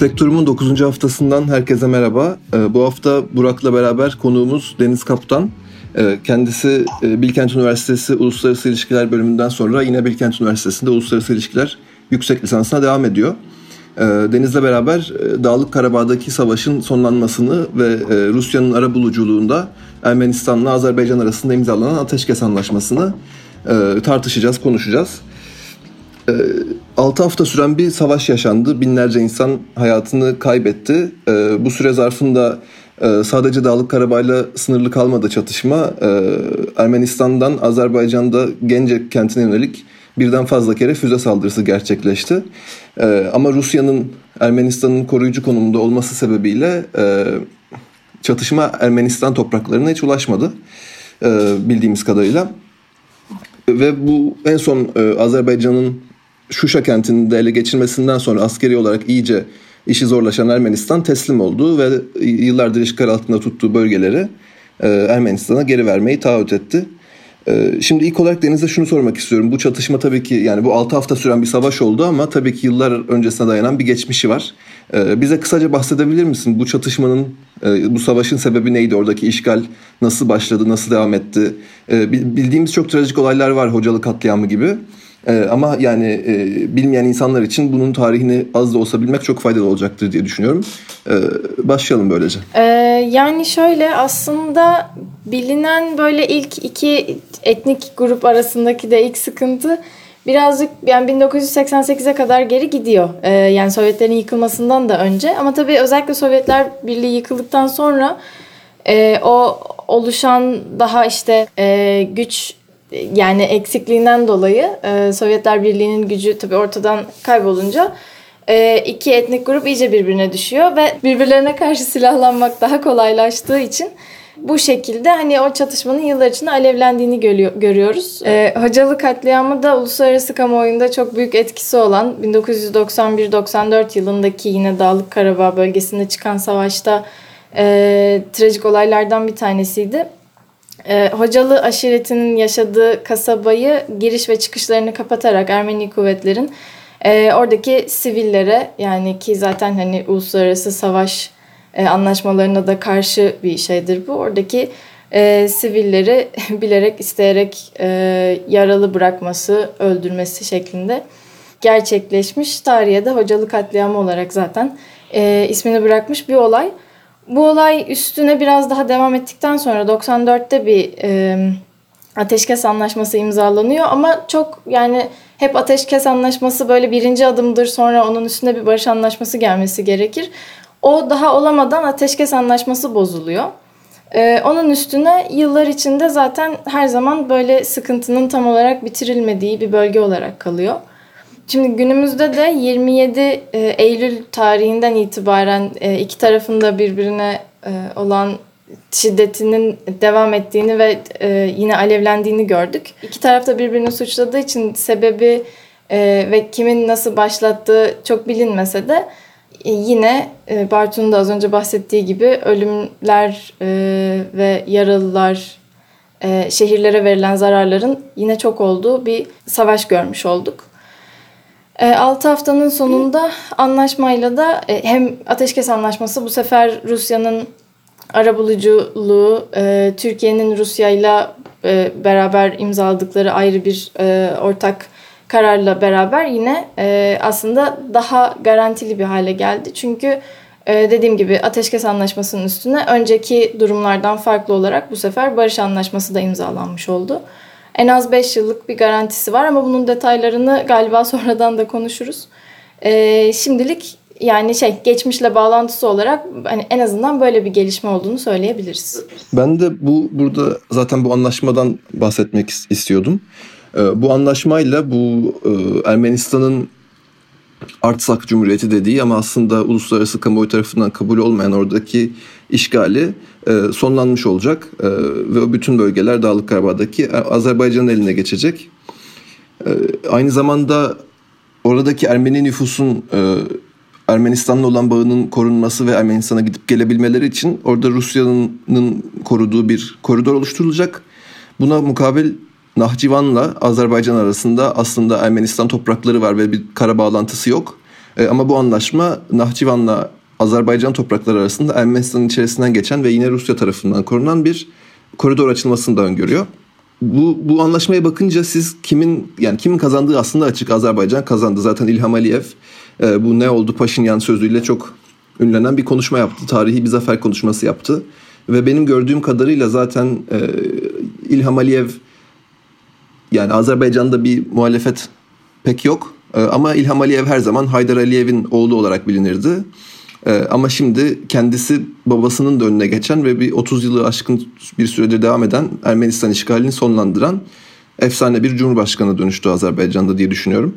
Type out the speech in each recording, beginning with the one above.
Spektrum'un 9. haftasından herkese merhaba. Ee, bu hafta Burak'la beraber konuğumuz Deniz Kaptan. Ee, kendisi e, Bilkent Üniversitesi Uluslararası İlişkiler bölümünden sonra yine Bilkent Üniversitesi'nde Uluslararası İlişkiler yüksek lisansına devam ediyor. Ee, Deniz'le beraber e, Dağlık Karabağ'daki savaşın sonlanmasını ve e, Rusya'nın ara buluculuğunda Ermenistan'la Azerbaycan arasında imzalanan ateşkes anlaşmasını tartışacağız, konuşacağız. 6 hafta süren bir savaş yaşandı. Binlerce insan hayatını kaybetti. Bu süre zarfında sadece Dağlık Karabağ'la sınırlı kalmadı çatışma. Ermenistan'dan Azerbaycan'da Gence kentine yönelik birden fazla kere füze saldırısı gerçekleşti. Ama Rusya'nın Ermenistan'ın koruyucu konumunda olması sebebiyle çatışma Ermenistan topraklarına hiç ulaşmadı bildiğimiz kadarıyla. Ve bu en son Azerbaycan'ın Şuşa kentini de ele geçirmesinden sonra askeri olarak iyice işi zorlaşan Ermenistan teslim oldu ve yıllardır işgal altında tuttuğu bölgeleri e, Ermenistan'a geri vermeyi taahhüt etti. E, şimdi ilk olarak Deniz'e şunu sormak istiyorum. Bu çatışma tabii ki yani bu 6 hafta süren bir savaş oldu ama tabii ki yıllar öncesine dayanan bir geçmişi var. E, bize kısaca bahsedebilir misin? Bu çatışmanın, bu savaşın sebebi neydi? Oradaki işgal nasıl başladı, nasıl devam etti? Bildiğimiz çok trajik olaylar var, hocalı katliamı gibi. Ee, ama yani e, bilmeyen insanlar için bunun tarihini az da olsa bilmek çok faydalı olacaktır diye düşünüyorum. Ee, başlayalım böylece. Ee, yani şöyle aslında bilinen böyle ilk iki etnik grup arasındaki de ilk sıkıntı birazcık yani 1988'e kadar geri gidiyor. Ee, yani Sovyetlerin yıkılmasından da önce ama tabii özellikle Sovyetler Birliği yıkıldıktan sonra e, o oluşan daha işte e, güç yani eksikliğinden dolayı e, Sovyetler Birliği'nin gücü tabii ortadan kaybolunca e, iki etnik grup iyice birbirine düşüyor ve birbirlerine karşı silahlanmak daha kolaylaştığı için bu şekilde hani o çatışmanın yıllar içinde alevlendiğini görüyoruz. E, Hocalı katliamı da uluslararası kamuoyunda çok büyük etkisi olan 1991-94 yılındaki yine Dağlık Karabağ bölgesinde çıkan savaşta e, trajik olaylardan bir tanesiydi. E, Hocalı aşiretinin yaşadığı kasabayı giriş ve çıkışlarını kapatarak Ermeni kuvvetlerin e, oradaki sivillere yani ki zaten hani uluslararası savaş e, anlaşmalarına da karşı bir şeydir bu. Oradaki e, sivilleri bilerek isteyerek yaralı bırakması, öldürmesi şeklinde gerçekleşmiş. Tarihe de Hocalı katliamı olarak zaten ismini bırakmış bir olay. Bu olay üstüne biraz daha devam ettikten sonra 94'te bir e, ateşkes anlaşması imzalanıyor ama çok yani hep ateşkes anlaşması böyle birinci adımdır sonra onun üstüne bir barış anlaşması gelmesi gerekir. O daha olamadan ateşkes anlaşması bozuluyor. Ee, onun üstüne yıllar içinde zaten her zaman böyle sıkıntının tam olarak bitirilmediği bir bölge olarak kalıyor. Şimdi günümüzde de 27 e, Eylül tarihinden itibaren e, iki tarafında birbirine e, olan şiddetinin devam ettiğini ve yine alevlendiğini gördük. İki taraf da birbirini suçladığı için sebebi ve kimin nasıl başlattığı çok bilinmese de yine Bartu'nun da az önce bahsettiği gibi ölümler ve yaralılar, şehirlere verilen zararların yine çok olduğu bir savaş görmüş olduk. 6 e, haftanın sonunda anlaşmayla da e, hem ateşkes anlaşması bu sefer Rusya'nın arabuluculuğu, e, Türkiye'nin Rusya ile beraber imzaladıkları ayrı bir ortak kararla beraber yine aslında daha garantili bir hale geldi. Çünkü dediğim gibi ateşkes anlaşmasının üstüne önceki durumlardan farklı olarak bu sefer barış anlaşması da imzalanmış oldu en az 5 yıllık bir garantisi var ama bunun detaylarını galiba sonradan da konuşuruz. Ee, şimdilik yani şey geçmişle bağlantısı olarak hani en azından böyle bir gelişme olduğunu söyleyebiliriz. Ben de bu burada zaten bu anlaşmadan bahsetmek istiyordum. Ee, bu anlaşmayla bu e, Ermenistan'ın Artsak Cumhuriyeti dediği ama aslında uluslararası kamuoyu tarafından kabul olmayan oradaki işgali e, sonlanmış olacak e, ve bütün bölgeler Dağlık Karabağ'daki Azerbaycan'ın eline geçecek. E, aynı zamanda oradaki Ermeni nüfusun e, Ermenistan'la olan bağının korunması ve Ermenistan'a gidip gelebilmeleri için orada Rusya'nın koruduğu bir koridor oluşturulacak. Buna mukabil Nahçıvan'la Azerbaycan arasında aslında Ermenistan toprakları var ve bir kara bağlantısı yok. E, ama bu anlaşma Nahçıvan'la Azerbaycan toprakları arasında Ermenistan'ın içerisinden geçen ve yine Rusya tarafından korunan bir koridor açılmasını da öngörüyor. Bu, bu anlaşmaya bakınca siz kimin yani kimin kazandığı aslında açık. Azerbaycan kazandı. Zaten İlham Aliyev e, bu ne oldu Paşinyan sözüyle çok ünlenen bir konuşma yaptı. Tarihi bir zafer konuşması yaptı. Ve benim gördüğüm kadarıyla zaten e, İlham Aliyev yani Azerbaycan'da bir muhalefet pek yok. E, ama İlham Aliyev her zaman Haydar Aliyev'in oğlu olarak bilinirdi. E, ama şimdi kendisi babasının da önüne geçen ve bir 30 yılı aşkın bir süredir devam eden Ermenistan işgalini sonlandıran efsane bir cumhurbaşkanı dönüştü Azerbaycan'da diye düşünüyorum.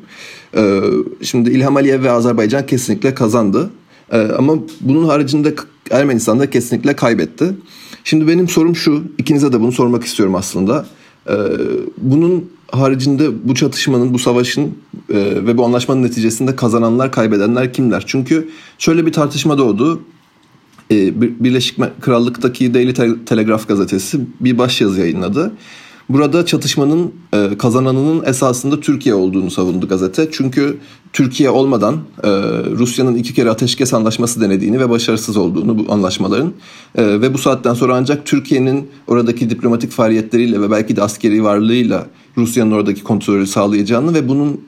E, şimdi İlham Aliyev ve Azerbaycan kesinlikle kazandı. E, ama bunun haricinde Ermenistan da kesinlikle kaybetti. Şimdi benim sorum şu, ikinize de bunu sormak istiyorum aslında. Bunun haricinde bu çatışmanın, bu savaşın e, ve bu anlaşmanın neticesinde kazananlar, kaybedenler kimler? Çünkü şöyle bir tartışma doğdu. E, Birleşik Krallık'taki Daily Telegraph gazetesi bir başyazı yayınladı. Burada çatışmanın e, kazananının esasında Türkiye olduğunu savundu gazete. Çünkü Türkiye olmadan e, Rusya'nın iki kere ateşkes anlaşması denediğini ve başarısız olduğunu bu anlaşmaların e, ve bu saatten sonra ancak Türkiye'nin oradaki diplomatik faaliyetleriyle ve belki de askeri varlığıyla Rusya'nın oradaki kontrolü sağlayacağını ve bunun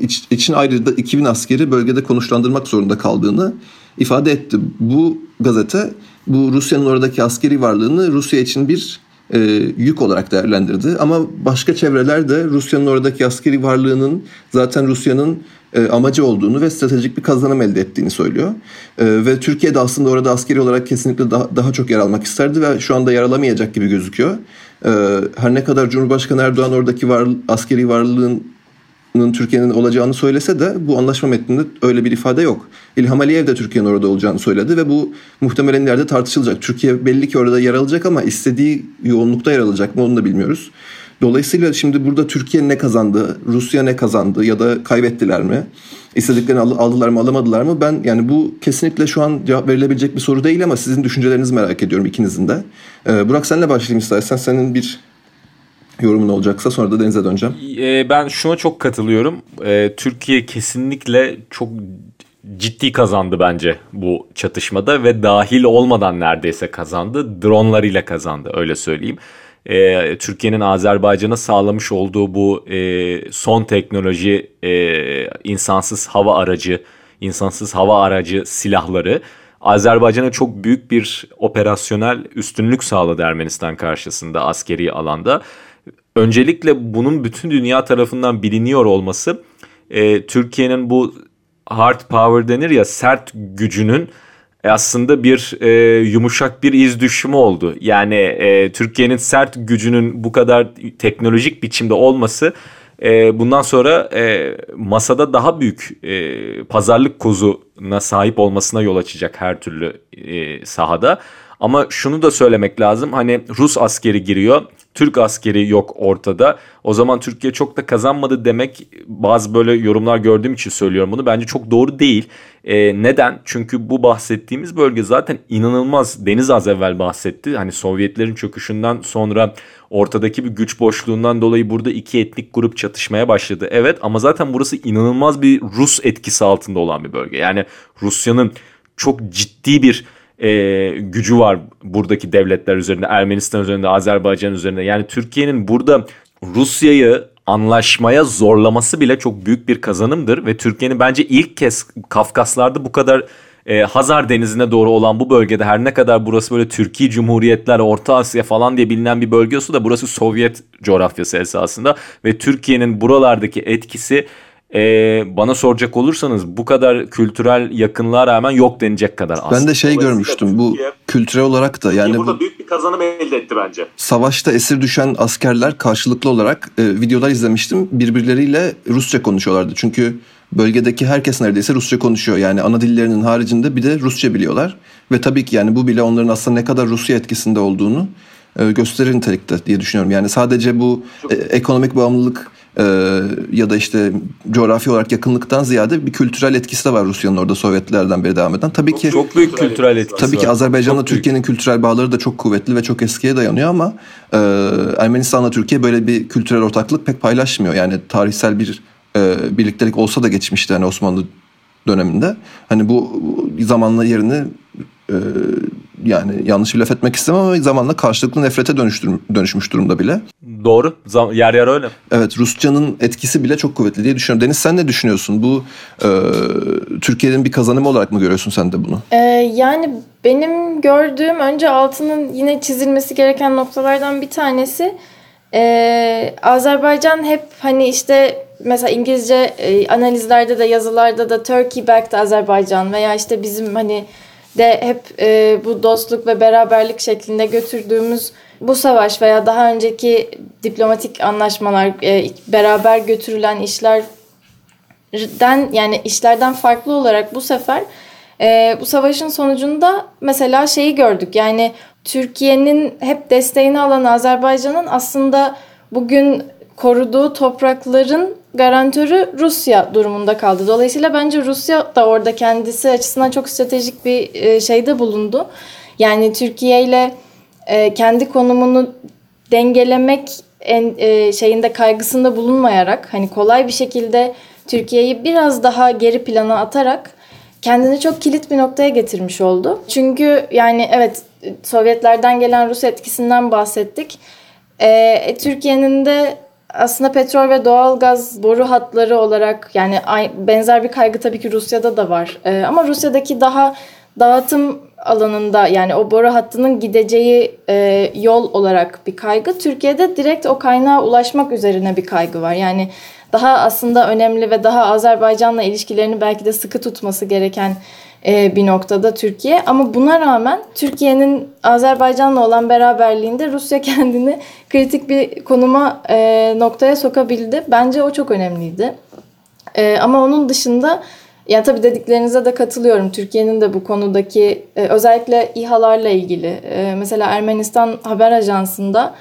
iç, için ayrıca da 2000 askeri bölgede konuşlandırmak zorunda kaldığını ifade etti. Bu gazete bu Rusya'nın oradaki askeri varlığını Rusya için bir e, yük olarak değerlendirdi. Ama başka çevreler de Rusya'nın oradaki askeri varlığının zaten Rusya'nın e, amacı olduğunu ve stratejik bir kazanım elde ettiğini söylüyor. E, ve Türkiye de aslında orada askeri olarak kesinlikle daha, daha çok yer almak isterdi ve şu anda yer alamayacak gibi gözüküyor. E, her ne kadar Cumhurbaşkanı Erdoğan oradaki var, askeri varlığın Türkiye'nin olacağını söylese de bu anlaşma metninde öyle bir ifade yok. İlham Aliyev de Türkiye'nin orada olacağını söyledi ve bu muhtemelen ileride tartışılacak. Türkiye belli ki orada yer alacak ama istediği yoğunlukta yer alacak mı onu da bilmiyoruz. Dolayısıyla şimdi burada Türkiye ne kazandı, Rusya ne kazandı ya da kaybettiler mi? İstediklerini aldılar mı alamadılar mı? Ben yani bu kesinlikle şu an cevap verilebilecek bir soru değil ama sizin düşüncelerinizi merak ediyorum ikinizin de. Ee, Burak senle başlayayım istersen. Senin bir yorumun olacaksa sonra da Deniz'e döneceğim. Ee, ben şuna çok katılıyorum. Ee, Türkiye kesinlikle çok ciddi kazandı bence bu çatışmada ve dahil olmadan neredeyse kazandı. Dronlarıyla kazandı öyle söyleyeyim. Ee, Türkiye'nin Azerbaycan'a sağlamış olduğu bu e, son teknoloji e, insansız hava aracı, insansız hava aracı silahları Azerbaycan'a çok büyük bir operasyonel üstünlük sağladı Ermenistan karşısında askeri alanda. Öncelikle bunun bütün dünya tarafından biliniyor olması e, Türkiye'nin bu hard power denir ya sert gücünün aslında bir e, yumuşak bir iz düşümü oldu. Yani e, Türkiye'nin sert gücünün bu kadar teknolojik biçimde olması e, bundan sonra e, masada daha büyük e, pazarlık kozuna sahip olmasına yol açacak her türlü e, sahada. Ama şunu da söylemek lazım. Hani Rus askeri giriyor. Türk askeri yok ortada. O zaman Türkiye çok da kazanmadı demek bazı böyle yorumlar gördüğüm için söylüyorum bunu. Bence çok doğru değil. E, neden? Çünkü bu bahsettiğimiz bölge zaten inanılmaz. Deniz az evvel bahsetti. Hani Sovyetlerin çöküşünden sonra ortadaki bir güç boşluğundan dolayı burada iki etnik grup çatışmaya başladı. Evet ama zaten burası inanılmaz bir Rus etkisi altında olan bir bölge. Yani Rusya'nın çok ciddi bir e, gücü var buradaki devletler üzerinde, Ermenistan üzerinde, Azerbaycan üzerinde. Yani Türkiye'nin burada Rusya'yı anlaşmaya zorlaması bile çok büyük bir kazanımdır ve Türkiye'nin bence ilk kez Kafkaslarda bu kadar e, Hazar Denizi'ne doğru olan bu bölgede her ne kadar burası böyle Türkiye Cumhuriyetler, Orta Asya falan diye bilinen bir bölge olsa da burası Sovyet coğrafyası esasında ve Türkiye'nin buralardaki etkisi ee, bana soracak olursanız bu kadar kültürel yakınlığa rağmen yok denecek kadar aslında. Ben de şey görmüştüm bu kültürel olarak da yani burada bu, büyük bir kazanım elde etti bence. Savaşta esir düşen askerler karşılıklı olarak e, videolar izlemiştim. Birbirleriyle Rusça konuşuyorlardı. Çünkü bölgedeki herkes neredeyse Rusça konuşuyor. Yani ana dillerinin haricinde bir de Rusça biliyorlar. Ve tabii ki yani bu bile onların aslında ne kadar Rusya etkisinde olduğunu e, gösterir nitelikte diye düşünüyorum. Yani sadece bu e, ekonomik bağımlılık e, ya da işte coğrafi olarak yakınlıktan ziyade bir kültürel etkisi de var Rusya'nın orada Sovyetlerden beri devam eden. Tabii ki çok büyük kültürel etkisi. Tabii ki Azerbaycan'la Türkiye'nin kültürel bağları da çok kuvvetli ve çok eskiye dayanıyor ama e, Ermenistan'la Türkiye böyle bir kültürel ortaklık pek paylaşmıyor. Yani tarihsel bir e, birliktelik olsa da geçmişte hani Osmanlı döneminde. Hani bu zamanla yerini e, yani yanlış bir laf etmek istemem ama zamanla karşılıklı nefrete dönüştür, dönüşmüş durumda bile. Doğru. Zam- yer yer öyle. Evet Rusçanın etkisi bile çok kuvvetli diye düşünüyorum. Deniz sen ne düşünüyorsun? Bu e, Türkiye'nin bir kazanımı olarak mı görüyorsun sen de bunu? Ee, yani benim gördüğüm önce altının yine çizilmesi gereken noktalardan bir tanesi ee, Azerbaycan hep hani işte mesela İngilizce e, analizlerde de yazılarda da Turkey backed Azerbaycan veya işte bizim hani de hep e, bu dostluk ve beraberlik şeklinde götürdüğümüz bu savaş veya daha önceki diplomatik anlaşmalar e, beraber götürülen işlerden yani işlerden farklı olarak bu sefer e, bu savaşın sonucunda mesela şeyi gördük. Yani Türkiye'nin hep desteğini alan Azerbaycan'ın aslında bugün koruduğu toprakların garantörü Rusya durumunda kaldı. Dolayısıyla bence Rusya da orada kendisi açısından çok stratejik bir e, şeyde bulundu. Yani Türkiye ile e, kendi konumunu dengelemek en e, şeyinde kaygısında bulunmayarak hani kolay bir şekilde Türkiye'yi biraz daha geri plana atarak kendini çok kilit bir noktaya getirmiş oldu. Çünkü yani evet Sovyetlerden gelen Rus etkisinden bahsettik. Ee, Türkiye'nin de aslında petrol ve doğal gaz boru hatları olarak yani benzer bir kaygı tabii ki Rusya'da da var. Ee, ama Rusya'daki daha dağıtım alanında yani o boru hattının gideceği e, yol olarak bir kaygı. Türkiye'de direkt o kaynağa ulaşmak üzerine bir kaygı var. Yani daha aslında önemli ve daha Azerbaycan'la ilişkilerini belki de sıkı tutması gereken e, bir noktada Türkiye. Ama buna rağmen Türkiye'nin Azerbaycan'la olan beraberliğinde Rusya kendini kritik bir konuma e, noktaya sokabildi. Bence o çok önemliydi. E, ama onun dışında yani tabii dediklerinize de katılıyorum. Türkiye'nin de bu konudaki özellikle İHA'larla ilgili mesela Ermenistan Haber Ajansı'nda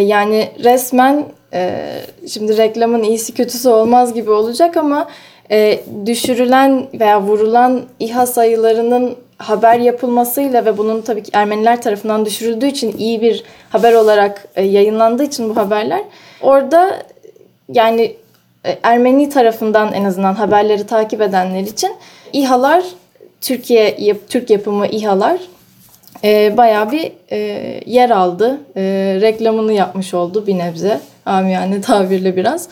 yani resmen şimdi reklamın iyisi kötüsü olmaz gibi olacak ama e, düşürülen veya vurulan İHA sayılarının haber yapılmasıyla ve bunun tabii ki Ermeniler tarafından düşürüldüğü için iyi bir haber olarak e, yayınlandığı için bu haberler orada yani e, Ermeni tarafından en azından haberleri takip edenler için İHA'lar Türkiye yap, Türk yapımı İHA'lar e, bayağı bir e, yer aldı. E, reklamını yapmış oldu bir nebze. Amiyane tabirle biraz.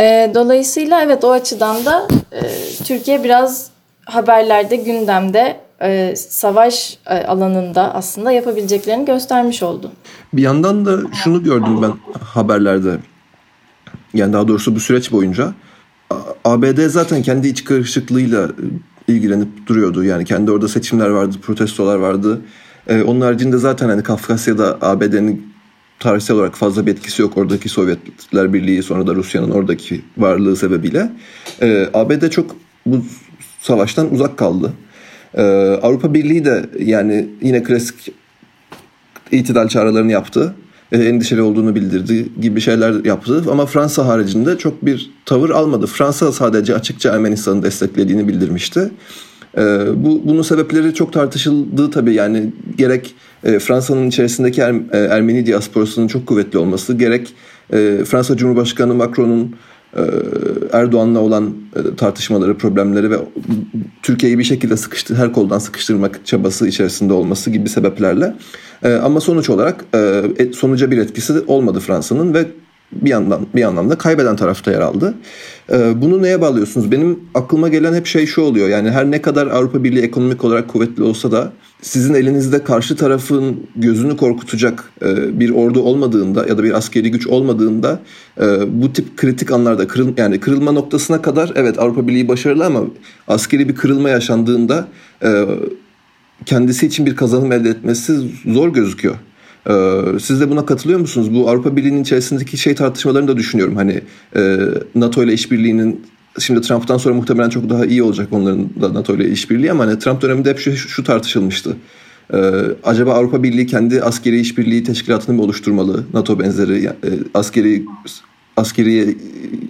E, dolayısıyla evet o açıdan da e, Türkiye biraz haberlerde, gündemde e, savaş e, alanında aslında yapabileceklerini göstermiş oldu. Bir yandan da şunu gördüm ben haberlerde. Yani daha doğrusu bu süreç boyunca ABD zaten kendi iç karışıklığıyla ilgilenip duruyordu. Yani kendi orada seçimler vardı, protestolar vardı. Ee, onun haricinde zaten hani Kafkasya'da ABD'nin tarihsel olarak fazla bir etkisi yok oradaki Sovyetler Birliği sonra da Rusya'nın oradaki varlığı sebebiyle. E, ABD çok bu savaştan uzak kaldı. E, Avrupa Birliği de yani yine klasik itidal çağrılarını yaptı. E, endişeli olduğunu bildirdi gibi şeyler yaptı. Ama Fransa haricinde çok bir tavır almadı. Fransa sadece açıkça Ermenistan'ı desteklediğini bildirmişti. E, bu bunun sebepleri çok tartışıldı tabii yani gerek e, Fransa'nın içerisindeki er, e, Ermeni diasporasının çok kuvvetli olması gerek e, Fransa Cumhurbaşkanı Macron'un e, Erdoğan'la olan e, tartışmaları, problemleri ve Türkiye'yi bir şekilde sıkıştı, her koldan sıkıştırmak çabası içerisinde olması gibi sebeplerle. E, ama sonuç olarak sonuca bir etkisi olmadı Fransa'nın ve bir yandan bir anlamda kaybeden tarafta yer aldı. Ee, bunu neye bağlıyorsunuz? Benim aklıma gelen hep şey şu oluyor. Yani her ne kadar Avrupa Birliği ekonomik olarak kuvvetli olsa da sizin elinizde karşı tarafın gözünü korkutacak e, bir ordu olmadığında ya da bir askeri güç olmadığında e, bu tip kritik anlarda kırıl yani kırılma noktasına kadar evet Avrupa Birliği başarılı ama askeri bir kırılma yaşandığında e, kendisi için bir kazanım elde etmesi zor gözüküyor. Ee, siz de buna katılıyor musunuz? Bu Avrupa Birliği'nin içerisindeki şey tartışmalarını da düşünüyorum. Hani e, NATO ile işbirliğinin şimdi Trump'tan sonra muhtemelen çok daha iyi olacak onların da NATO ile işbirliği ama hani Trump döneminde hep şu, şu tartışılmıştı. Ee, acaba Avrupa Birliği kendi askeri işbirliği teşkilatını mı oluşturmalı? NATO benzeri e, askeri askeri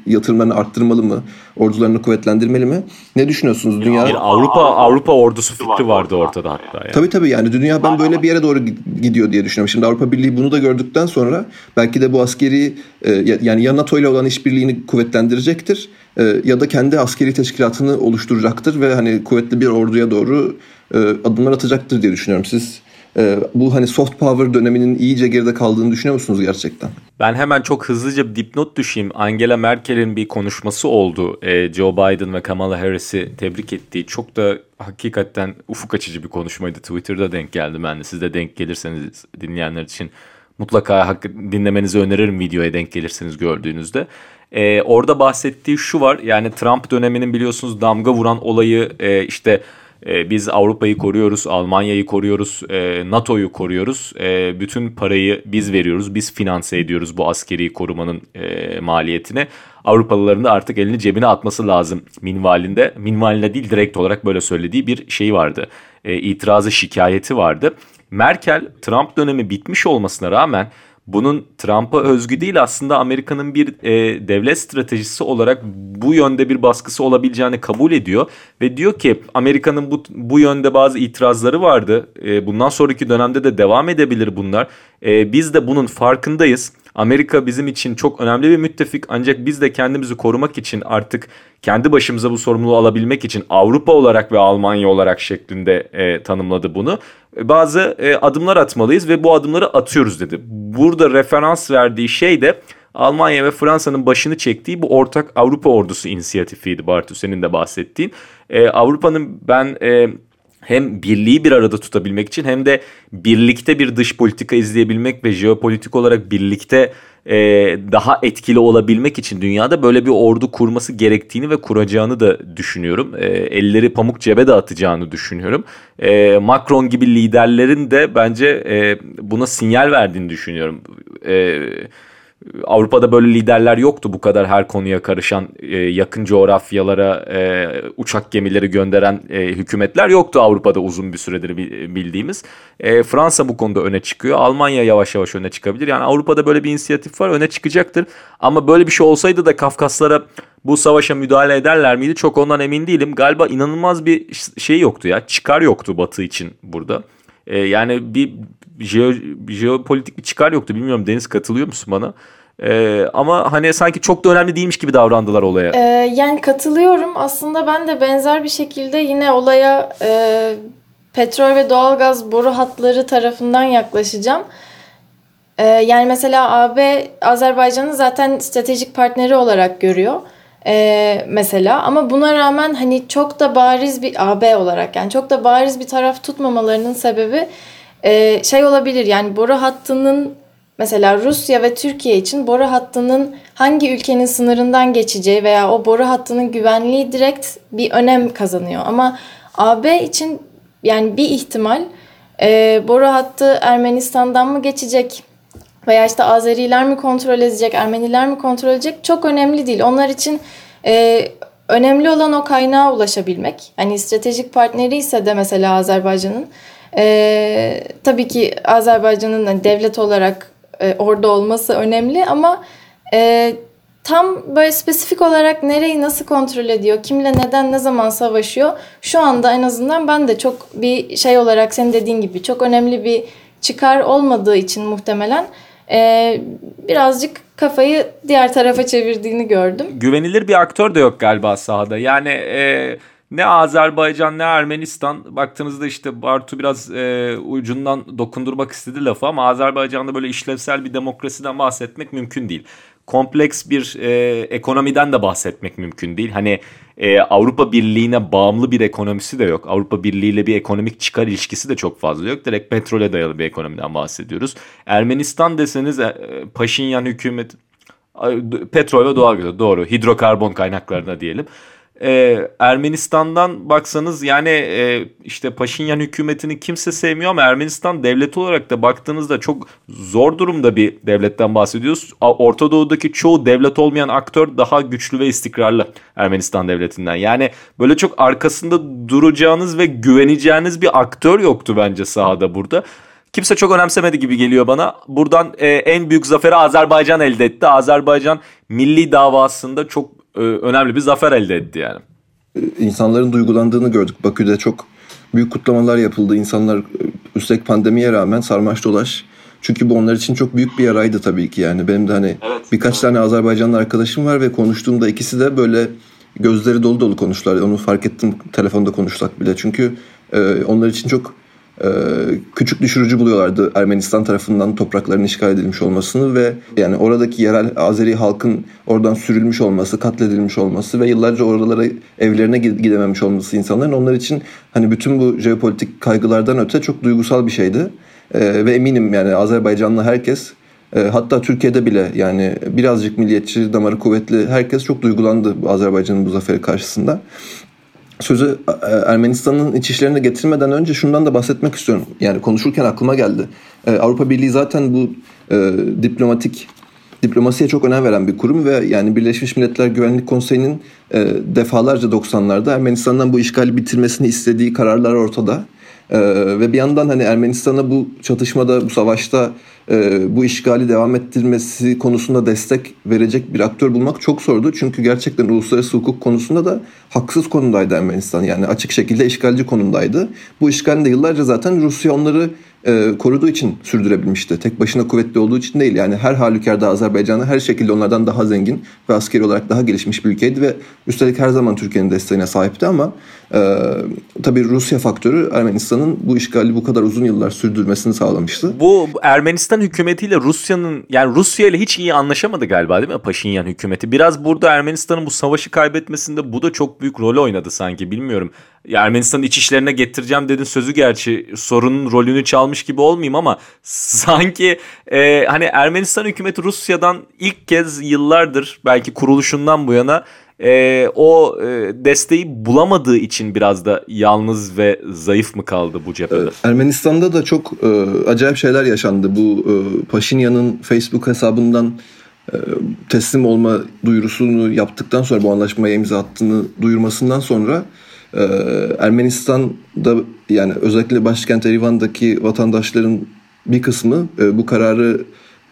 yatırımlarını arttırmalı mı? Ordularını kuvvetlendirmeli mi? Ne düşünüyorsunuz? Dünya bir Avrupa Avrupa ordusu fikri vardı ortada hatta. Yani. Tabii tabii yani dünya ben böyle bir yere doğru gidiyor diye düşünüyorum. Şimdi Avrupa Birliği bunu da gördükten sonra belki de bu askeri e, yani ya NATO ile olan işbirliğini kuvvetlendirecektir e, ya da kendi askeri teşkilatını oluşturacaktır ve hani kuvvetli bir orduya doğru e, adımlar atacaktır diye düşünüyorum. Siz e, bu hani soft power döneminin iyice geride kaldığını düşünüyor musunuz gerçekten? Ben hemen çok hızlıca bir dipnot düşeyim. Angela Merkel'in bir konuşması oldu. E, Joe Biden ve Kamala Harris'i tebrik ettiği çok da hakikaten ufuk açıcı bir konuşmaydı. Twitter'da denk geldi ben de. Siz de denk gelirseniz dinleyenler için mutlaka dinlemenizi öneririm videoya denk gelirseniz gördüğünüzde. Ee, orada bahsettiği şu var yani Trump döneminin biliyorsunuz damga vuran olayı e, işte e, biz Avrupa'yı koruyoruz, Almanya'yı koruyoruz, e, NATO'yu koruyoruz. E, bütün parayı biz veriyoruz, biz finanse ediyoruz bu askeri korumanın e, maliyetine. Avrupalıların da artık elini cebine atması lazım minvalinde. Minvalinde değil direkt olarak böyle söylediği bir şey vardı. E, itirazı şikayeti vardı. Merkel Trump dönemi bitmiş olmasına rağmen bunun Trump'a özgü değil aslında Amerika'nın bir e, devlet stratejisi olarak bu yönde bir baskısı olabileceğini kabul ediyor ve diyor ki Amerika'nın bu bu yönde bazı itirazları vardı. E, bundan sonraki dönemde de devam edebilir bunlar. E, biz de bunun farkındayız. Amerika bizim için çok önemli bir müttefik ancak biz de kendimizi korumak için artık kendi başımıza bu sorumluluğu alabilmek için Avrupa olarak ve Almanya olarak şeklinde e, tanımladı bunu. Bazı e, adımlar atmalıyız ve bu adımları atıyoruz dedi. Burada referans verdiği şey de Almanya ve Fransa'nın başını çektiği bu ortak Avrupa ordusu inisiyatifiydi Bartu senin de bahsettiğin. E, Avrupa'nın ben e, hem birliği bir arada tutabilmek için hem de birlikte bir dış politika izleyebilmek ve jeopolitik olarak birlikte e, daha etkili olabilmek için dünyada böyle bir ordu kurması gerektiğini ve kuracağını da düşünüyorum. E, elleri pamuk cebe de atacağını düşünüyorum. E, Macron gibi liderlerin de bence e, buna sinyal verdiğini düşünüyorum. Evet Avrupa'da böyle liderler yoktu bu kadar her konuya karışan e, yakın coğrafyalara e, uçak gemileri gönderen e, hükümetler yoktu Avrupa'da uzun bir süredir bildiğimiz. Fransa bu konuda öne çıkıyor. Almanya yavaş yavaş öne çıkabilir. Yani Avrupa'da böyle bir inisiyatif var öne çıkacaktır. Ama böyle bir şey olsaydı da Kafkaslara bu savaşa müdahale ederler miydi? Çok ondan emin değilim. Galiba inanılmaz bir şey yoktu ya. Çıkar yoktu Batı için burada. Yani bir jeo, jeopolitik bir çıkar yoktu. Bilmiyorum Deniz katılıyor musun bana? Ee, ama hani sanki çok da önemli değilmiş gibi davrandılar olaya. Ee, yani katılıyorum. Aslında ben de benzer bir şekilde yine olaya e, petrol ve doğalgaz boru hatları tarafından yaklaşacağım. Ee, yani mesela AB Azerbaycan'ı zaten stratejik partneri olarak görüyor. Ee, mesela ama buna rağmen hani çok da bariz bir AB olarak yani çok da bariz bir taraf tutmamalarının sebebi e, şey olabilir yani boru hattının mesela Rusya ve Türkiye için boru hattının hangi ülkenin sınırından geçeceği veya o boru hattının güvenliği direkt bir önem kazanıyor. Ama AB için yani bir ihtimal e, boru hattı Ermenistan'dan mı geçecek veya işte Azeriler mi kontrol edecek, Ermeniler mi kontrol edecek çok önemli değil. Onlar için e, önemli olan o kaynağa ulaşabilmek. Hani stratejik partneri ise de mesela Azerbaycan'ın e, tabii ki Azerbaycan'ın hani devlet olarak e, orada olması önemli ama e, tam böyle spesifik olarak nereyi nasıl kontrol ediyor, kimle neden ne zaman savaşıyor şu anda en azından ben de çok bir şey olarak senin dediğin gibi çok önemli bir çıkar olmadığı için muhtemelen e, birazcık kafayı diğer tarafa çevirdiğini gördüm. Güvenilir bir aktör de yok galiba sahada. Yani e, ne Azerbaycan ne Ermenistan baktığınızda işte Bartu biraz e, ucundan dokundurmak istedi lafı ama Azerbaycan'da böyle işlevsel bir demokrasiden bahsetmek mümkün değil. Kompleks bir e, ekonomiden de bahsetmek mümkün değil. Hani e, Avrupa Birliği'ne bağımlı bir ekonomisi de yok. Avrupa Birliği ile bir ekonomik çıkar ilişkisi de çok fazla yok. Direkt petrole dayalı bir ekonomiden bahsediyoruz. Ermenistan deseniz e, Paşinyan hükümet petrol ve doğal doğru hidrokarbon kaynaklarına diyelim e, Ermenistan'dan baksanız yani e, işte Paşinyan hükümetini kimse sevmiyor ama Ermenistan devleti olarak da baktığınızda çok zor durumda bir devletten bahsediyoruz. Orta Doğu'daki çoğu devlet olmayan aktör daha güçlü ve istikrarlı Ermenistan devletinden. Yani böyle çok arkasında duracağınız ve güveneceğiniz bir aktör yoktu bence sahada burada. kimse çok önemsemedi gibi geliyor bana. Buradan e, en büyük zaferi Azerbaycan elde etti. Azerbaycan milli davasında çok önemli bir zafer elde etti yani. İnsanların duygulandığını gördük. Bakü'de çok büyük kutlamalar yapıldı. İnsanlar üstelik pandemiye rağmen sarmaş dolaş. Çünkü bu onlar için çok büyük bir yaraydı tabii ki yani. Benim de hani evet, birkaç evet. tane Azerbaycanlı arkadaşım var ve konuştuğumda ikisi de böyle gözleri dolu dolu konuştular. Onu fark ettim telefonda konuşsak bile. Çünkü e, onlar için çok e, küçük düşürücü buluyorlardı Ermenistan tarafından toprakların işgal edilmiş olmasını ve yani oradaki yerel Azeri halkın oradan sürülmüş olması, katledilmiş olması ve yıllarca oralara evlerine gidememiş olması insanların onlar için hani bütün bu jeopolitik kaygılardan öte çok duygusal bir şeydi. E, ve eminim yani Azerbaycanlı herkes e, hatta Türkiye'de bile yani birazcık milliyetçi damarı kuvvetli herkes çok duygulandı Azerbaycan'ın bu zaferi karşısında. Sözü e, Ermenistan'ın iç işlerine getirmeden önce şundan da bahsetmek istiyorum. Yani konuşurken aklıma geldi. E, Avrupa Birliği zaten bu e, diplomatik diplomasiye çok önem veren bir kurum ve yani Birleşmiş Milletler Güvenlik Konseyi'nin e, defalarca 90'larda Ermenistan'dan bu işgali bitirmesini istediği kararlar ortada. E, ve bir yandan hani Ermenistan'a bu çatışmada, bu savaşta e, bu işgali devam ettirmesi konusunda destek verecek bir aktör bulmak çok zordu. Çünkü gerçekten uluslararası hukuk konusunda da haksız konumdaydı Ermenistan. Yani açık şekilde işgalci konumdaydı. Bu işgalinde yıllarca zaten Rusya onları e, koruduğu için sürdürebilmişti. Tek başına kuvvetli olduğu için değil. Yani her halükarda Azerbaycan'ı her şekilde onlardan daha zengin ve askeri olarak daha gelişmiş bir ülkeydi ve üstelik her zaman Türkiye'nin desteğine sahipti ama e, tabii Rusya faktörü Ermenistan'ın bu işgali bu kadar uzun yıllar sürdürmesini sağlamıştı. Bu Ermenistan hükümetiyle Rusya'nın yani Rusya ile hiç iyi anlaşamadı galiba değil mi Paşinyan hükümeti? Biraz burada Ermenistan'ın bu savaşı kaybetmesinde bu da çok büyük rol oynadı sanki bilmiyorum. Ya Ermenistan'ın iç işlerine getireceğim dedin sözü gerçi sorunun rolünü çalmış gibi olmayayım ama sanki e, hani Ermenistan hükümeti Rusya'dan ilk kez yıllardır belki kuruluşundan bu yana e, o e, desteği bulamadığı için biraz da yalnız ve zayıf mı kaldı bu cephede? Ermenistan'da da çok e, acayip şeyler yaşandı. Bu e, Paşinyan'ın Facebook hesabından e, teslim olma duyurusunu yaptıktan sonra bu anlaşmaya imza attığını duyurmasından sonra e, Ermenistan'da yani özellikle başkent Erivan'daki vatandaşların bir kısmı e, bu kararı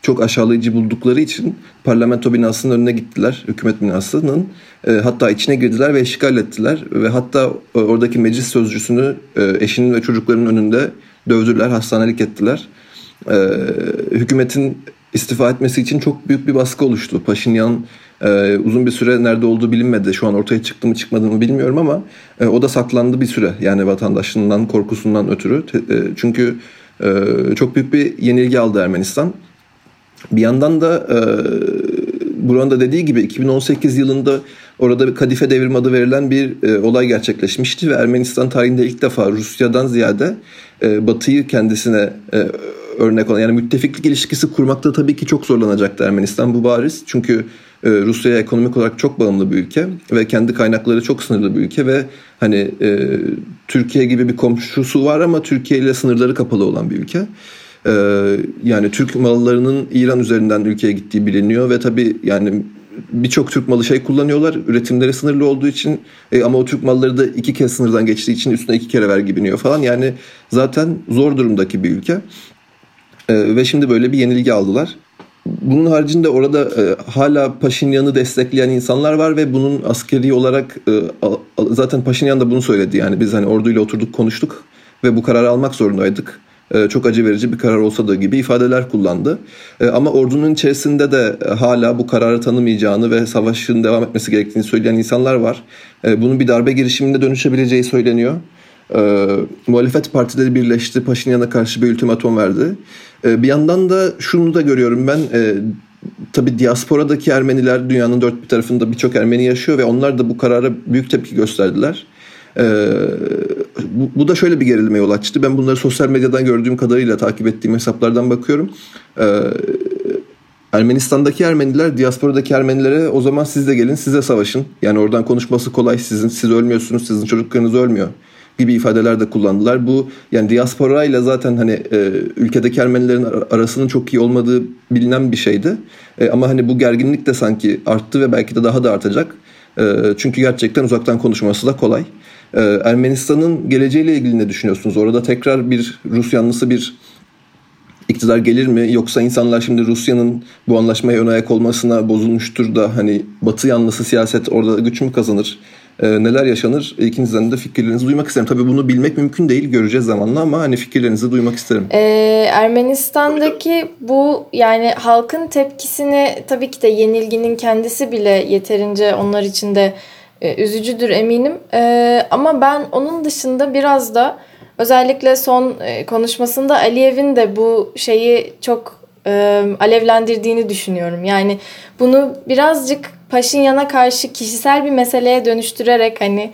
çok aşağılayıcı buldukları için parlamento binasının önüne gittiler. Hükümet binasının. E, hatta içine girdiler ve işgal ettiler. Ve hatta e, oradaki meclis sözcüsünü e, eşinin ve çocuklarının önünde dövdüler, hastanelik ettiler. E, hükümetin istifa etmesi için çok büyük bir baskı oluştu. Paşinyan e, uzun bir süre nerede olduğu bilinmedi. Şu an ortaya çıktı mı çıkmadı mı bilmiyorum ama e, o da saklandı bir süre. Yani vatandaşından korkusundan ötürü. E, çünkü e, çok büyük bir yenilgi aldı Ermenistan. Bir yandan da e, Buranın da dediği gibi 2018 yılında orada bir Kadife Devrim adı verilen bir e, olay gerçekleşmişti ve Ermenistan tarihinde ilk defa Rusya'dan ziyade e, Batı'yı kendisine e, örnek olan yani müttefiklik ilişkisi kurmakta tabii ki çok zorlanacaktı Ermenistan bu bariz. Çünkü e, Rusya'ya ekonomik olarak çok bağımlı bir ülke ve kendi kaynakları çok sınırlı bir ülke ve hani e, Türkiye gibi bir komşusu var ama Türkiye ile sınırları kapalı olan bir ülke. Ee, yani Türk mallarının İran üzerinden ülkeye gittiği biliniyor ve tabii yani birçok Türk malı şey kullanıyorlar. Üretimleri sınırlı olduğu için e, ama o Türk malları da iki kez sınırdan geçtiği için üstüne iki kere vergi biniyor falan. Yani zaten zor durumdaki bir ülke. E, ve şimdi böyle bir yenilgi aldılar. Bunun haricinde orada e, hala Paşinyan'ı destekleyen insanlar var ve bunun askeri olarak e, zaten Paşinyan da bunu söyledi. Yani biz hani orduyla oturduk konuştuk ve bu kararı almak zorundaydık e, çok acı verici bir karar olsa da gibi ifadeler kullandı. E, ama ordunun içerisinde de hala bu kararı tanımayacağını ve savaşın devam etmesi gerektiğini söyleyen insanlar var. E, bunun bir darbe girişiminde dönüşebileceği söyleniyor. Muhalefet partileri birleşti, Paşinyan'a karşı bir ultimatum verdi. Bir yandan da şunu da görüyorum ben, tabi diasporadaki Ermeniler dünyanın dört bir tarafında birçok Ermeni yaşıyor ve onlar da bu karara büyük tepki gösterdiler. Ee, bu, bu da şöyle bir gerilime yol açtı. Ben bunları sosyal medyadan gördüğüm kadarıyla takip ettiğim hesaplardan bakıyorum. Ee, Ermenistan'daki Ermeniler diasporadaki Ermenilere o zaman siz de gelin size savaşın. Yani oradan konuşması kolay sizin siz ölmüyorsunuz sizin çocuklarınız ölmüyor gibi ifadeler de kullandılar. Bu yani diaspora ile zaten hani e, ülkedeki Ermenilerin arasının çok iyi olmadığı bilinen bir şeydi. E, ama hani bu gerginlik de sanki arttı ve belki de daha da artacak. E, çünkü gerçekten uzaktan konuşması da kolay. Ee, Ermenistan'ın geleceğiyle ilgili ne düşünüyorsunuz? Orada tekrar bir Rus yanlısı bir iktidar gelir mi? Yoksa insanlar şimdi Rusya'nın bu anlaşmaya ön ayak olmasına bozulmuştur da hani Batı yanlısı siyaset orada güç mü kazanır? E, neler yaşanır ikinizden de fikirlerinizi duymak isterim. Tabii bunu bilmek mümkün değil göreceğiz zamanla ama hani fikirlerinizi duymak isterim. Ee, Ermenistan'daki bu yani halkın tepkisini tabii ki de yenilginin kendisi bile yeterince onlar için de e, üzücüdür eminim. E, ama ben onun dışında biraz da özellikle son e, konuşmasında Aliyev'in de bu şeyi çok e, alevlendirdiğini düşünüyorum. Yani bunu birazcık Paşinyan'a karşı kişisel bir meseleye dönüştürerek hani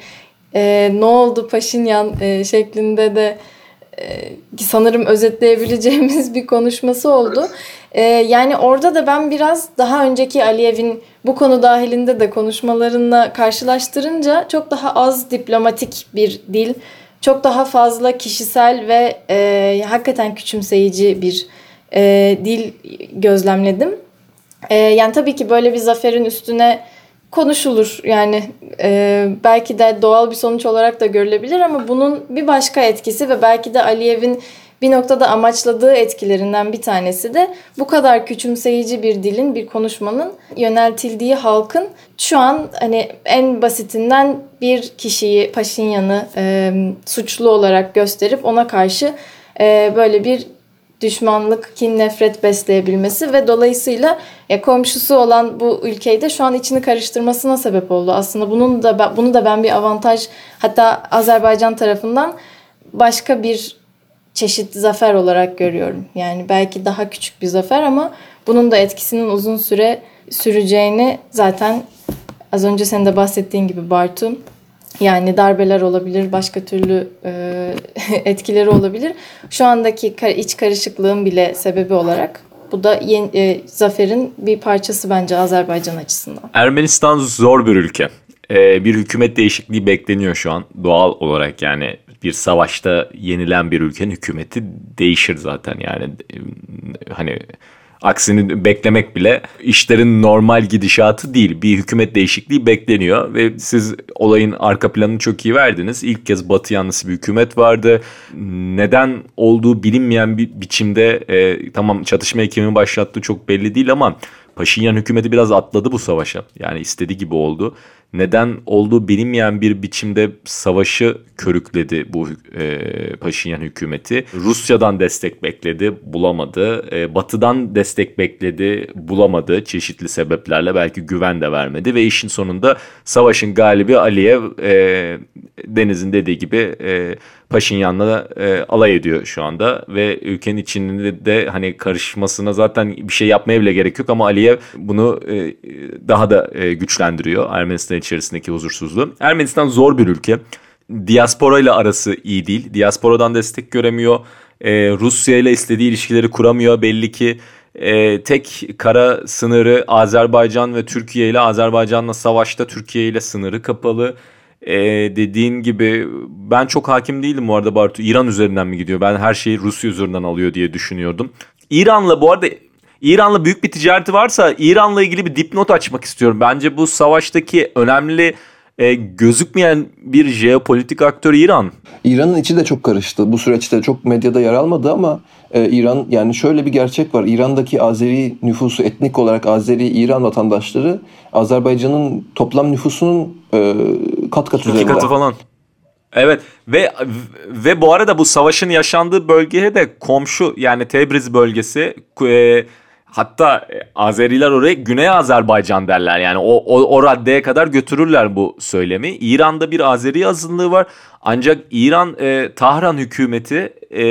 e, ne oldu Paşinyan e, şeklinde de e, sanırım özetleyebileceğimiz bir konuşması oldu. E, yani orada da ben biraz daha önceki Aliyev'in bu konu dahilinde de konuşmalarına karşılaştırınca çok daha az diplomatik bir dil, çok daha fazla kişisel ve e, hakikaten küçümseyici bir e, dil gözlemledim. E, yani tabii ki böyle bir zaferin üstüne konuşulur. Yani e, belki de doğal bir sonuç olarak da görülebilir ama bunun bir başka etkisi ve belki de Aliyev'in bir noktada amaçladığı etkilerinden bir tanesi de bu kadar küçümseyici bir dilin, bir konuşmanın yöneltildiği halkın şu an hani en basitinden bir kişiyi, Paşinyan'ı e, suçlu olarak gösterip ona karşı e, böyle bir düşmanlık, kin, nefret besleyebilmesi ve dolayısıyla ya komşusu olan bu ülkeyi de şu an içini karıştırmasına sebep oldu. Aslında bunun da bunu da ben bir avantaj hatta Azerbaycan tarafından başka bir çeşit zafer olarak görüyorum. Yani belki daha küçük bir zafer ama bunun da etkisinin uzun süre süreceğini zaten az önce senin de bahsettiğin gibi Bartu yani darbeler olabilir, başka türlü e, etkileri olabilir. Şu andaki iç karışıklığın bile sebebi olarak bu da yeni, e, zaferin bir parçası bence Azerbaycan açısından. Ermenistan zor bir ülke. Ee, bir hükümet değişikliği bekleniyor şu an doğal olarak yani bir savaşta yenilen bir ülkenin hükümeti değişir zaten yani hani Aksini beklemek bile işlerin normal gidişatı değil. Bir hükümet değişikliği bekleniyor ve siz olayın arka planını çok iyi verdiniz. İlk kez batı yanlısı bir hükümet vardı. Neden olduğu bilinmeyen bir biçimde e, tamam çatışmayı kimin başlattığı çok belli değil ama Paşinyan hükümeti biraz atladı bu savaşa. Yani istediği gibi oldu neden olduğu bilinmeyen bir biçimde savaşı körükledi bu e, Paşinyan hükümeti. Rusya'dan destek bekledi, bulamadı. E, batı'dan destek bekledi, bulamadı çeşitli sebeplerle. Belki güven de vermedi ve işin sonunda savaşın galibi Aliyev e, Deniz'in dediği gibi e, Paşinyan'la e, alay ediyor şu anda ve ülkenin içinde de hani karışmasına zaten bir şey yapmaya bile gerek yok ama Aliyev bunu e, daha da e, güçlendiriyor Ermenistan içerisindeki huzursuzluğu. Ermenistan zor bir ülke. Diaspora ile arası iyi değil. Diasporadan destek göremiyor. E, Rusya ile istediği ilişkileri kuramıyor belli ki. E, tek kara sınırı Azerbaycan ve Türkiye ile Azerbaycan'la savaşta Türkiye ile sınırı kapalı. E, dediğin gibi ben çok hakim değilim bu arada Bartu. İran üzerinden mi gidiyor? Ben her şeyi Rusya üzerinden alıyor diye düşünüyordum. İran'la bu arada İran'la büyük bir ticareti varsa İran'la ilgili bir dipnot açmak istiyorum. Bence bu savaştaki önemli e, gözükmeyen bir jeopolitik aktör İran. İran'ın içi de çok karıştı. Bu süreçte çok medyada yer almadı ama e, İran yani şöyle bir gerçek var. İran'daki Azeri nüfusu etnik olarak Azeri İran vatandaşları Azerbaycan'ın toplam nüfusunun e, kat kat üzerinde. İki katı falan. Evet ve ve bu arada bu savaşın yaşandığı bölgeye de komşu yani Tebriz bölgesi e, Hatta Azeriler oraya Güney Azerbaycan derler. Yani o, o, o raddeye kadar götürürler bu söylemi. İran'da bir Azeri azınlığı var. Ancak İran e, Tahran hükümeti e,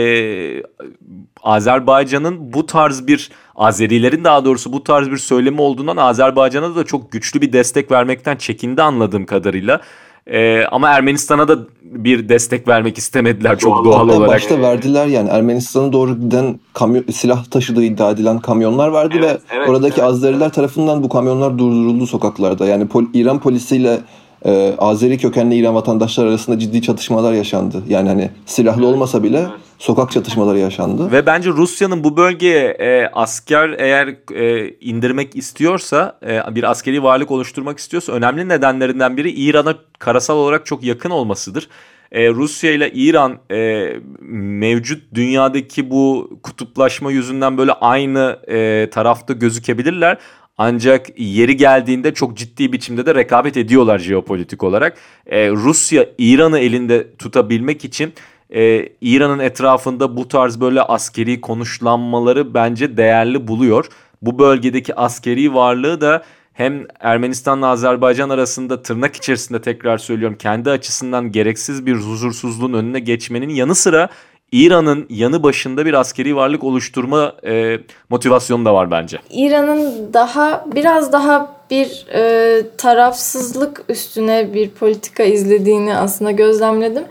Azerbaycan'ın bu tarz bir Azerilerin daha doğrusu bu tarz bir söylemi olduğundan Azerbaycan'a da çok güçlü bir destek vermekten çekindi anladığım kadarıyla. Ee, ama Ermenistan'a da bir destek vermek istemediler çok doğal Hatta olarak. başta verdiler yani Ermenistan'a doğru giden kamyon, silah taşıdığı iddia edilen kamyonlar vardı evet, ve evet, oradaki evet. Azeriler tarafından bu kamyonlar durduruldu sokaklarda. Yani pol, İran polisiyle e, Azeri kökenli İran vatandaşlar arasında ciddi çatışmalar yaşandı. Yani hani silahlı evet, olmasa bile evet. sokak çatışmaları yaşandı. Ve bence Rusya'nın bu bölgeye e, asker eğer e, indirmek istiyorsa, e, bir askeri varlık oluşturmak istiyorsa önemli nedenlerinden biri İran'a karasal olarak çok yakın olmasıdır. e, Rusya ile İran e, mevcut dünyadaki bu kutuplaşma yüzünden böyle aynı e, tarafta gözükebilirler. Ancak yeri geldiğinde çok ciddi biçimde de rekabet ediyorlar jeopolitik olarak. E, Rusya İran'ı elinde tutabilmek için e, İran'ın etrafında bu tarz böyle askeri konuşlanmaları bence değerli buluyor. Bu bölgedeki askeri varlığı da hem Ermenistan'la Azerbaycan arasında tırnak içerisinde tekrar söylüyorum kendi açısından gereksiz bir huzursuzluğun önüne geçmenin yanı sıra İran'ın yanı başında bir askeri varlık oluşturma e, motivasyonu da var bence. İran'ın daha biraz daha bir e, tarafsızlık üstüne bir politika izlediğini aslında gözlemledim.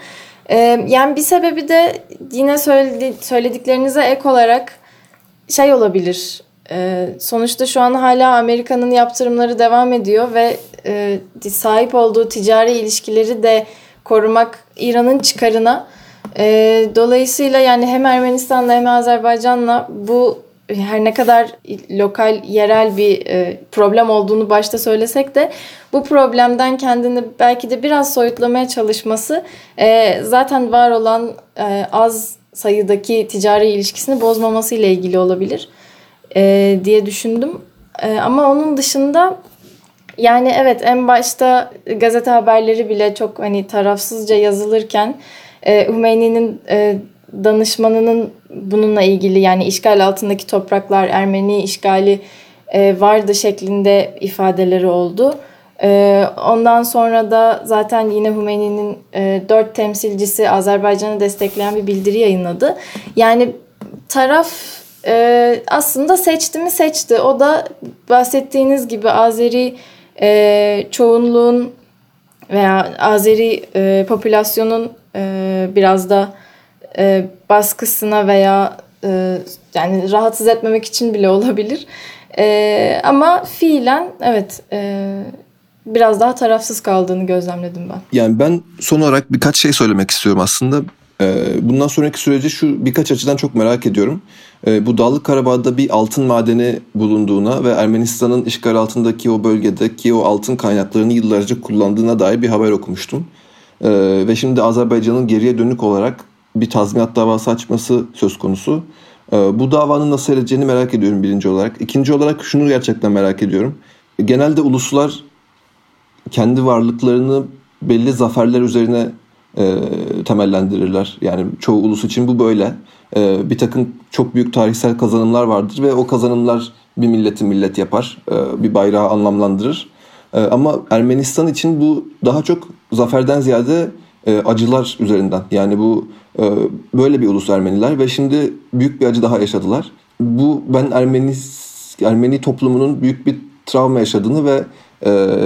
E, yani bir sebebi de yine söyledi, söylediklerinize ek olarak şey olabilir. E, sonuçta şu an hala Amerika'nın yaptırımları devam ediyor ve e, sahip olduğu ticari ilişkileri de korumak İran'ın çıkarına. E, dolayısıyla yani hem Ermenistan'la hem Azerbaycan'la bu her ne kadar lokal, yerel bir e, problem olduğunu başta söylesek de bu problemden kendini belki de biraz soyutlamaya çalışması e, zaten var olan e, az sayıdaki ticari ilişkisini bozmaması ile ilgili olabilir e, diye düşündüm. E, ama onun dışında yani evet en başta gazete haberleri bile çok hani tarafsızca yazılırken e, Hümeyni'nin e, danışmanının bununla ilgili yani işgal altındaki topraklar Ermeni işgali e, vardı şeklinde ifadeleri oldu. E, ondan sonra da zaten yine Hümeyni'nin e, dört temsilcisi Azerbaycan'ı destekleyen bir bildiri yayınladı. Yani taraf e, aslında seçti mi seçti. O da bahsettiğiniz gibi Azeri e, çoğunluğun veya Azeri e, popülasyonun e, biraz da e, baskısına veya e, yani rahatsız etmemek için bile olabilir. E, ama fiilen evet e, biraz daha tarafsız kaldığını gözlemledim ben. Yani ben son olarak birkaç şey söylemek istiyorum aslında. E, bundan sonraki süreci şu birkaç açıdan çok merak ediyorum. Bu Dağlık Karabağ'da bir altın madeni bulunduğuna ve Ermenistan'ın işgal altındaki o bölgedeki o altın kaynaklarını yıllarca kullandığına dair bir haber okumuştum. E, ve şimdi Azerbaycan'ın geriye dönük olarak bir tazminat davası açması söz konusu. Ee, bu davanın nasıl edeceğini merak ediyorum birinci olarak. İkinci olarak şunu gerçekten merak ediyorum. Genelde uluslar kendi varlıklarını belli zaferler üzerine e, temellendirirler. Yani çoğu ulus için bu böyle. E, bir takım çok büyük tarihsel kazanımlar vardır ve o kazanımlar bir milleti millet yapar. E, bir bayrağı anlamlandırır. E, ama Ermenistan için bu daha çok zaferden ziyade e, acılar üzerinden. Yani bu e, böyle bir ulus Ermeniler ve şimdi büyük bir acı daha yaşadılar. Bu ben Ermeni Ermeni toplumunun büyük bir travma yaşadığını ve e,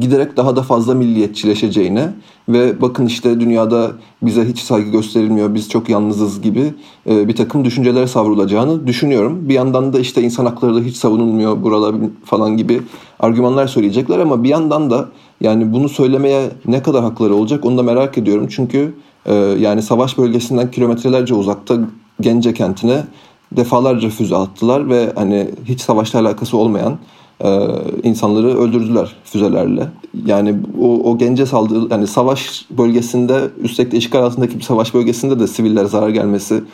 giderek daha da fazla milliyetçileşeceğine ve bakın işte dünyada bize hiç saygı gösterilmiyor, biz çok yalnızız gibi e, bir takım düşüncelere savrulacağını düşünüyorum. Bir yandan da işte insan hakları da hiç savunulmuyor buralar falan gibi argümanlar söyleyecekler ama bir yandan da yani bunu söylemeye ne kadar hakları olacak onu da merak ediyorum. Çünkü e, yani savaş bölgesinden kilometrelerce uzakta Gence kentine defalarca füze attılar ve hani hiç savaşla alakası olmayan e, insanları öldürdüler füzelerle. Yani o, o gence saldırı yani savaş bölgesinde üstelik de işgal altındaki bir savaş bölgesinde de siviller zarar gelmesi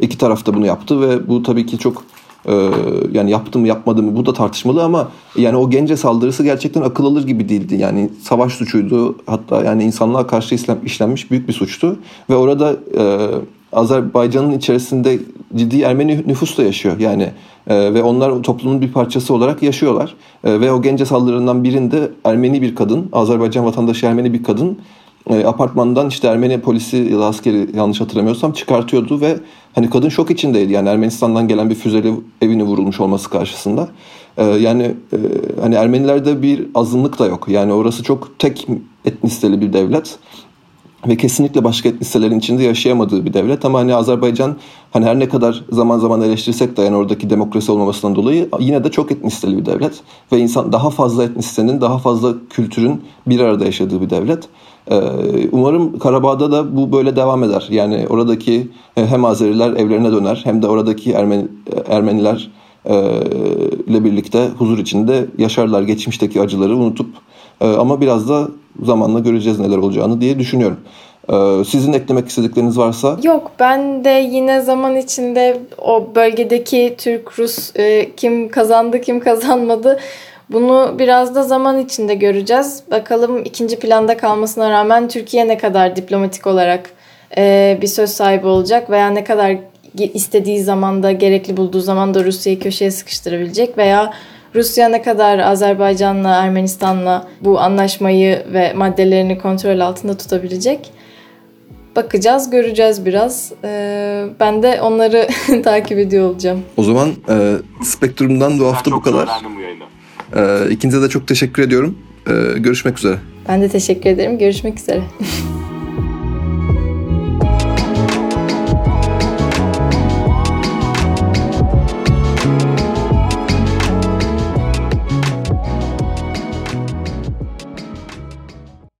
iki taraf da bunu yaptı ve bu tabii ki çok yani yaptı mı yapmadı mı bu da tartışmalı ama yani o gence saldırısı gerçekten akıl alır gibi değildi. Yani savaş suçuydu hatta yani insanlığa karşı işlenmiş büyük bir suçtu ve orada e, Azerbaycan'ın içerisinde ciddi Ermeni nüfus da yaşıyor. Yani e, ve onlar toplumun bir parçası olarak yaşıyorlar. E, ve o gence saldırılarından birinde Ermeni bir kadın, Azerbaycan vatandaşı Ermeni bir kadın e, apartmandan işte Ermeni polisi ya da askeri yanlış hatırlamıyorsam çıkartıyordu ve hani kadın şok içindeydi. Yani Ermenistan'dan gelen bir füzeyle evini vurulmuş olması karşısında. E, yani e, hani Ermenilerde bir azınlık da yok. Yani orası çok tek etnisiteli bir devlet ve kesinlikle başka etnisitelerin içinde yaşayamadığı bir devlet ama hani Azerbaycan hani her ne kadar zaman zaman eleştirsek de yani oradaki demokrasi olmamasından dolayı yine de çok etnisiteli bir devlet ve insan daha fazla etnisitenin daha fazla kültürün bir arada yaşadığı bir devlet. Ee, umarım Karabağ'da da bu böyle devam eder. Yani oradaki e, hem Azeriler evlerine döner hem de oradaki Ermeni, Ermeniler e, ile birlikte huzur içinde yaşarlar geçmişteki acıları unutup e, ama biraz da zamanla göreceğiz neler olacağını diye düşünüyorum. Sizin eklemek istedikleriniz varsa? Yok ben de yine zaman içinde o bölgedeki Türk-Rus e, kim kazandı kim kazanmadı bunu biraz da zaman içinde göreceğiz. Bakalım ikinci planda kalmasına rağmen Türkiye ne kadar diplomatik olarak e, bir söz sahibi olacak veya ne kadar istediği zamanda gerekli bulduğu zaman da Rusya'yı köşeye sıkıştırabilecek veya Rusya ne kadar Azerbaycan'la Ermenistan'la bu anlaşmayı ve maddelerini kontrol altında tutabilecek bakacağız, göreceğiz biraz. Ee, ben de onları takip ediyor olacağım. O zaman e, Spektrum'dan bu hafta bu kadar. E, ikinize de çok teşekkür ediyorum. E, görüşmek üzere. Ben de teşekkür ederim. Görüşmek üzere.